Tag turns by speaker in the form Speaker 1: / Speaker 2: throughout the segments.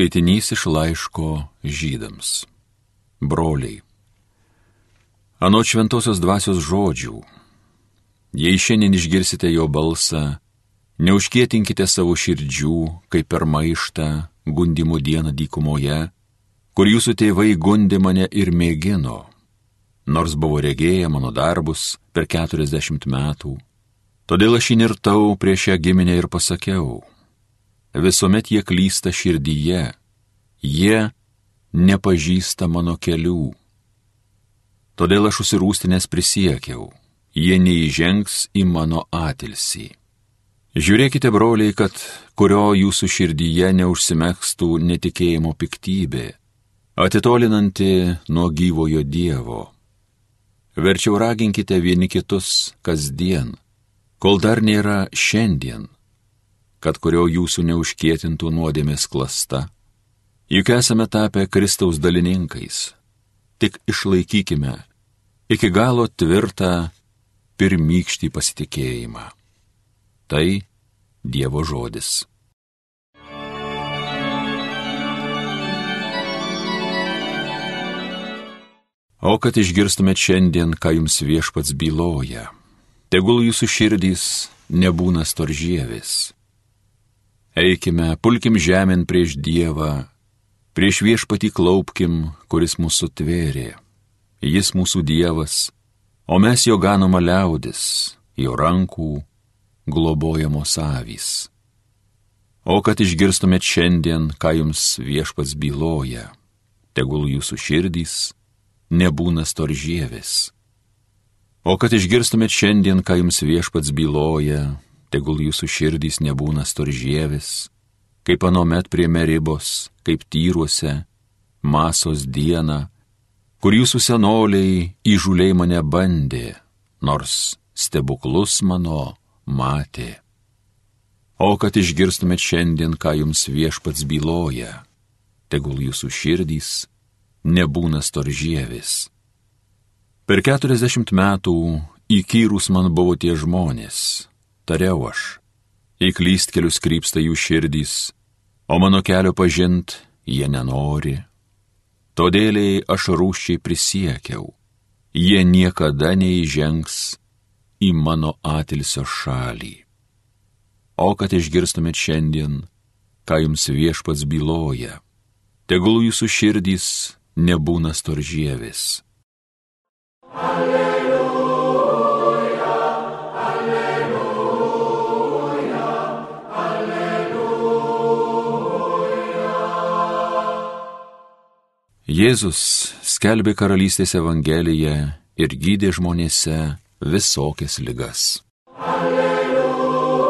Speaker 1: Skaitinys iš laiško žydams. Broliai. Anot šventosios dvasios žodžių. Jei šiandien išgirsite jo balsą, neužkietinkite savo širdžių, kaip per maištą, gundimų dieną dykumoje, kur jūsų tėvai gundė mane ir mėgino, nors buvo regėję mano darbus per keturiasdešimt metų. Todėl aš įnirtau prieš šią giminę ir pasakiau, visuomet jie klysta širdyje, jie nepažįsta mano kelių. Todėl aš užsirūstinės prisiekiau, jie neįžengs į mano atilsį. Žiūrėkite, broliai, kad kurio jūsų širdyje neužsimekstų netikėjimo piktybė, atitolinanti nuo gyvojo Dievo. Verčiau raginkite vieni kitus kasdien, kol dar nėra šiandien kad kurio jūsų neužkietintų nuodėmės klasta. Juk esame tapę Kristaus dalininkais. Tik išlaikykime iki galo tvirtą pirmykštį pasitikėjimą. Tai Dievo žodis. O kad išgirstumėt šiandien, ką jums viešpats byloja, tegul jūsų širdys nebūna storžėvis Eikime, pulkim žemėn prieš Dievą, prieš viešpatį klaupkim, kuris mūsų tvėrė. Jis mūsų Dievas, o mes jo ganoma liaudis, jo rankų globojamos avys. O kad išgirstumėt šiandien, ką jums viešpats byloja, tegul jūsų širdys nebūna storžėvis. O kad išgirstumėt šiandien, ką jums viešpats byloja, tegul jūsų širdys nebūna storžėvis, kaip anomet prie meribos, kaip tyruose, masos dieną, kur jūsų senoliai įžuliai mane bandė, nors stebuklus mano matė. O kad išgirstumėt šiandien, ką jums viešpats byloja, tegul jūsų širdys nebūna storžėvis. Per keturiasdešimt metų įkyrus man buvo tie žmonės, tariau aš. Į klystkelius krypsta jų širdys, o mano kelio pažint jie nenori. Todėliai aš rūščiai prisiekiau, jie niekada neįžengs į mano atilsio šalį. O kad išgirstumėt šiandien, ką jums viešpats byloja, tegul jūsų širdys nebūna storžėvis. Alleluja. Jėzus skelbė karalystės Evangeliją ir gydė žmonėse visokias ligas. Alleluja,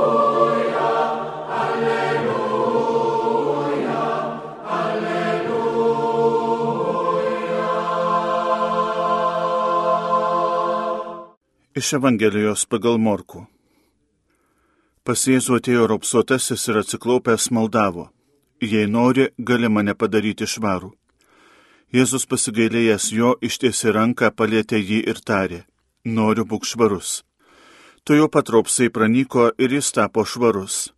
Speaker 1: alleluja,
Speaker 2: alleluja. Iš Evangelijos pagal Morku. Pas Jėzų atėjo ropsuotasis ir atsiklaupęs maldavo. Jei nori, gali mane padaryti švarų. Jėzus pasigailėjęs jo ištiesi ranką, palėtė jį ir tarė, noriu būk švarus. To jo patropsai pranyko ir jis tapo švarus.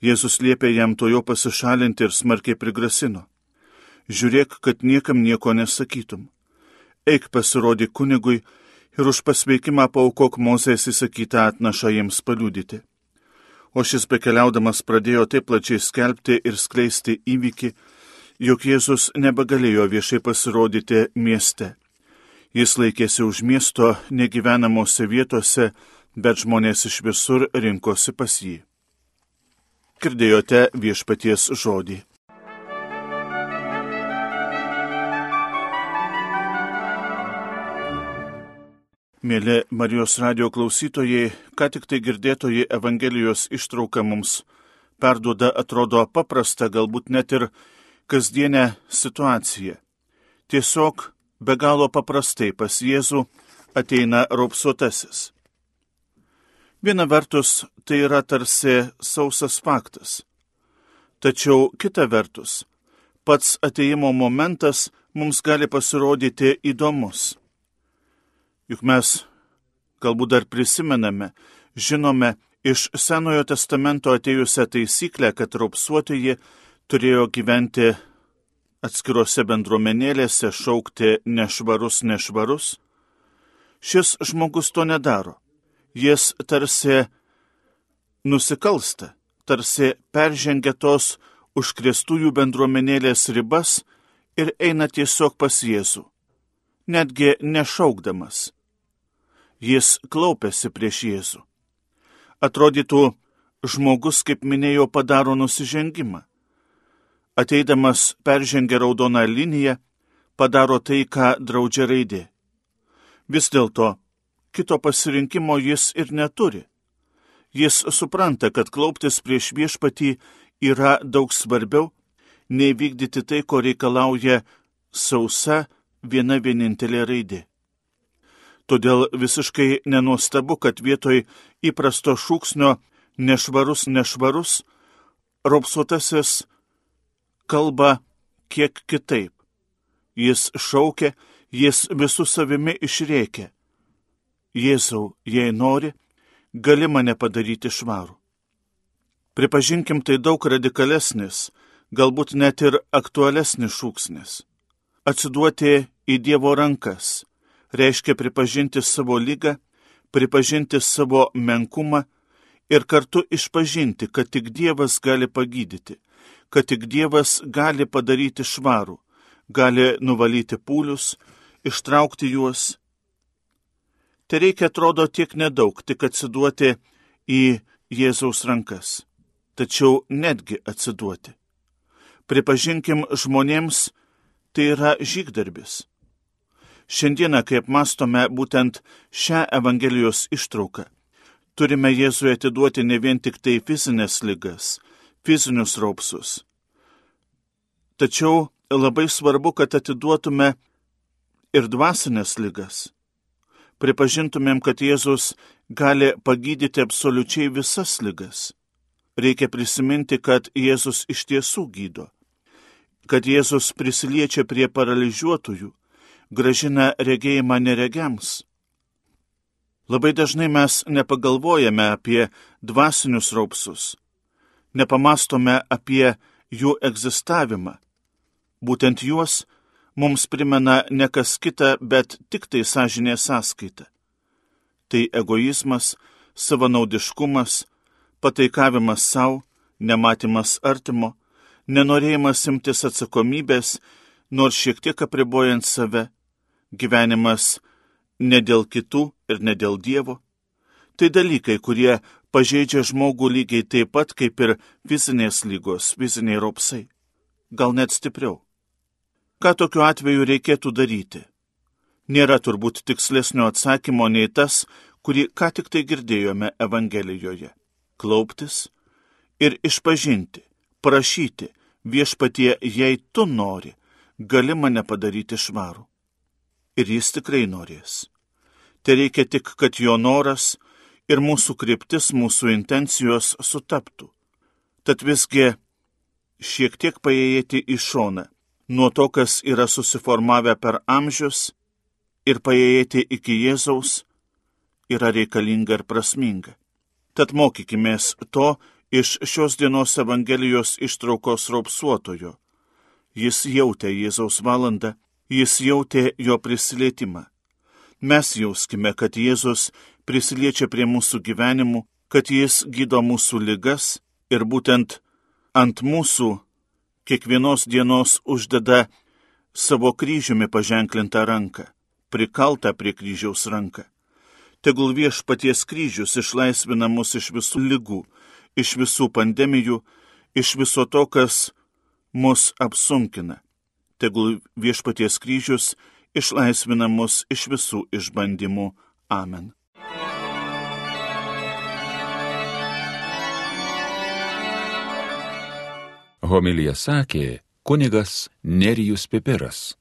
Speaker 2: Jėzus liepė jam to jo pasišalinti ir smarkiai prigrasino. Žiūrėk, kad niekam nieko nesakytum. Eik pasirodyk kunigui ir už pasveikimą paukok Mozės įsakytą atnašą jiems paliudyti. O šis bekeliaudamas pradėjo taip plačiai skelbti ir skleisti įvykį, jog Jėzus nebegalėjo viešai pasirodyti mieste. Jis laikėsi už miesto negyvenamose vietose, bet žmonės iš visur rinkosi pas jį. Girdėjote viešpaties žodį. Mėly Marijos radio klausytojai, ką tik tai girdėtoji Evangelijos ištrauka mums perduoda, atrodo paprasta, galbūt net ir kasdienę situaciją. Tiesiog be galo paprastai pas Jėzų ateina raupsuotasis. Viena vertus tai yra tarsi sausas faktas. Tačiau kita vertus, pats ateimo momentas mums gali pasirodyti įdomus. Juk mes galbūt dar prisimename, žinome iš Senojo testamento atėjusią taisyklę, kad raupsuotieji turėjo gyventi atskiruose bendruomenėlėse, šaukti nešvarus, nešvarus, šis žmogus to nedaro. Jis tarsi nusikalsta, tarsi peržengia tos užkrėstųjų bendruomenėlės ribas ir eina tiesiog pas Jėzų, netgi nešaukdamas. Jis klaupėsi prieš Jėzų. Atrodytų, žmogus, kaip minėjau, padaro nusižengimą. Ateidamas peržengia raudoną liniją, padaro tai, ką draudžia raidė. Vis dėlto, kito pasirinkimo jis ir neturi. Jis supranta, kad klauptis prieš viešpatį yra daug svarbiau nei vykdyti tai, ko reikalauja sausa viena vienintelė raidė. Todėl visiškai nenuostabu, kad vietoj įprasto šūksnio nešvarus, nešvarus, ropsuotasis kalba kiek kitaip. Jis šaukia, jis visų savimi išrėkia. Jėzau, jei nori, gali mane padaryti švarų. Pripažinkim, tai daug radikalesnis, galbūt net ir aktualesnis šūksnis. Atsiduoti į Dievo rankas reiškia pripažinti savo lygą, pripažinti savo menkumą ir kartu išpažinti, kad tik Dievas gali pagydyti, kad tik Dievas gali padaryti švarų, gali nuvalyti pūlius, ištraukti juos. Tai reikia atrodo tiek nedaug, tik atsiduoti į Jėzaus rankas, tačiau netgi atsiduoti pripažinkim žmonėms, tai yra žygdarbis. Šiandieną, kai apmastome būtent šią Evangelijos ištrauką, turime Jėzui atiduoti ne vien tik tai fizinės lygas, fizinius raupsus. Tačiau labai svarbu, kad atiduotume ir dvasinės lygas. Pripažintumėm, kad Jėzus gali pagydyti absoliučiai visas lygas. Reikia prisiminti, kad Jėzus iš tiesų gydo kad Jėzus prisiliečia prie paralyžiuotųjų, gražina regėjimą neregiams. Labai dažnai mes nepagalvojame apie dvasinius raupsus, nepamastome apie jų egzistavimą. Būtent juos mums primena ne kas kita, bet tik tai sąžinė sąskaita. Tai egoizmas, savanaudiškumas, pataikavimas savo, nematymas artimo, nenorėjimas imtis atsakomybės, nors šiek tiek apribojant save, gyvenimas ne dėl kitų ir ne dėl Dievo. Tai dalykai, kurie pažeidžia žmogų lygiai taip pat kaip ir fizinės lygos, fiziniai ropsai. Gal net stipriau. Ką tokiu atveju reikėtų daryti? Nėra turbūt tikslesnio atsakymo nei tas, kurį ką tik tai girdėjome Evangelijoje - klauptis ir išpažinti, prašyti, viešpatie, jei tu nori, gali mane padaryti švarų. Ir jis tikrai norės. Tai reikia tik, kad jo noras ir mūsų kryptis, mūsų intencijos sutaptų. Tad visgi šiek tiek paėjėti į šoną nuo to, kas yra susiformavę per amžius ir paėjėti iki Jėzaus yra reikalinga ir prasminga. Tad mokykimės to, iš šios dienos Evangelijos ištraukos raupsuotojo. Jis jautė Jėzaus valandą, jis jautė jo prisilietimą. Mes jauskime, kad Jėzus prisiliečia prie mūsų gyvenimų, kad jis gydo mūsų ligas ir būtent ant mūsų kiekvienos dienos uždeda savo kryžiumi paženklintą ranką, prikaltą prie kryžiaus ranką. Tegul viešpaties kryžius išlaisvina mus iš visų lygų, iš visų pandemijų, iš viso to, kas mus apsunkina. Tegul viešpaties kryžius išlaisvina mus iš visų išbandymų. Amen.
Speaker 1: Homilija sakė kunigas Nerijus Pipiras.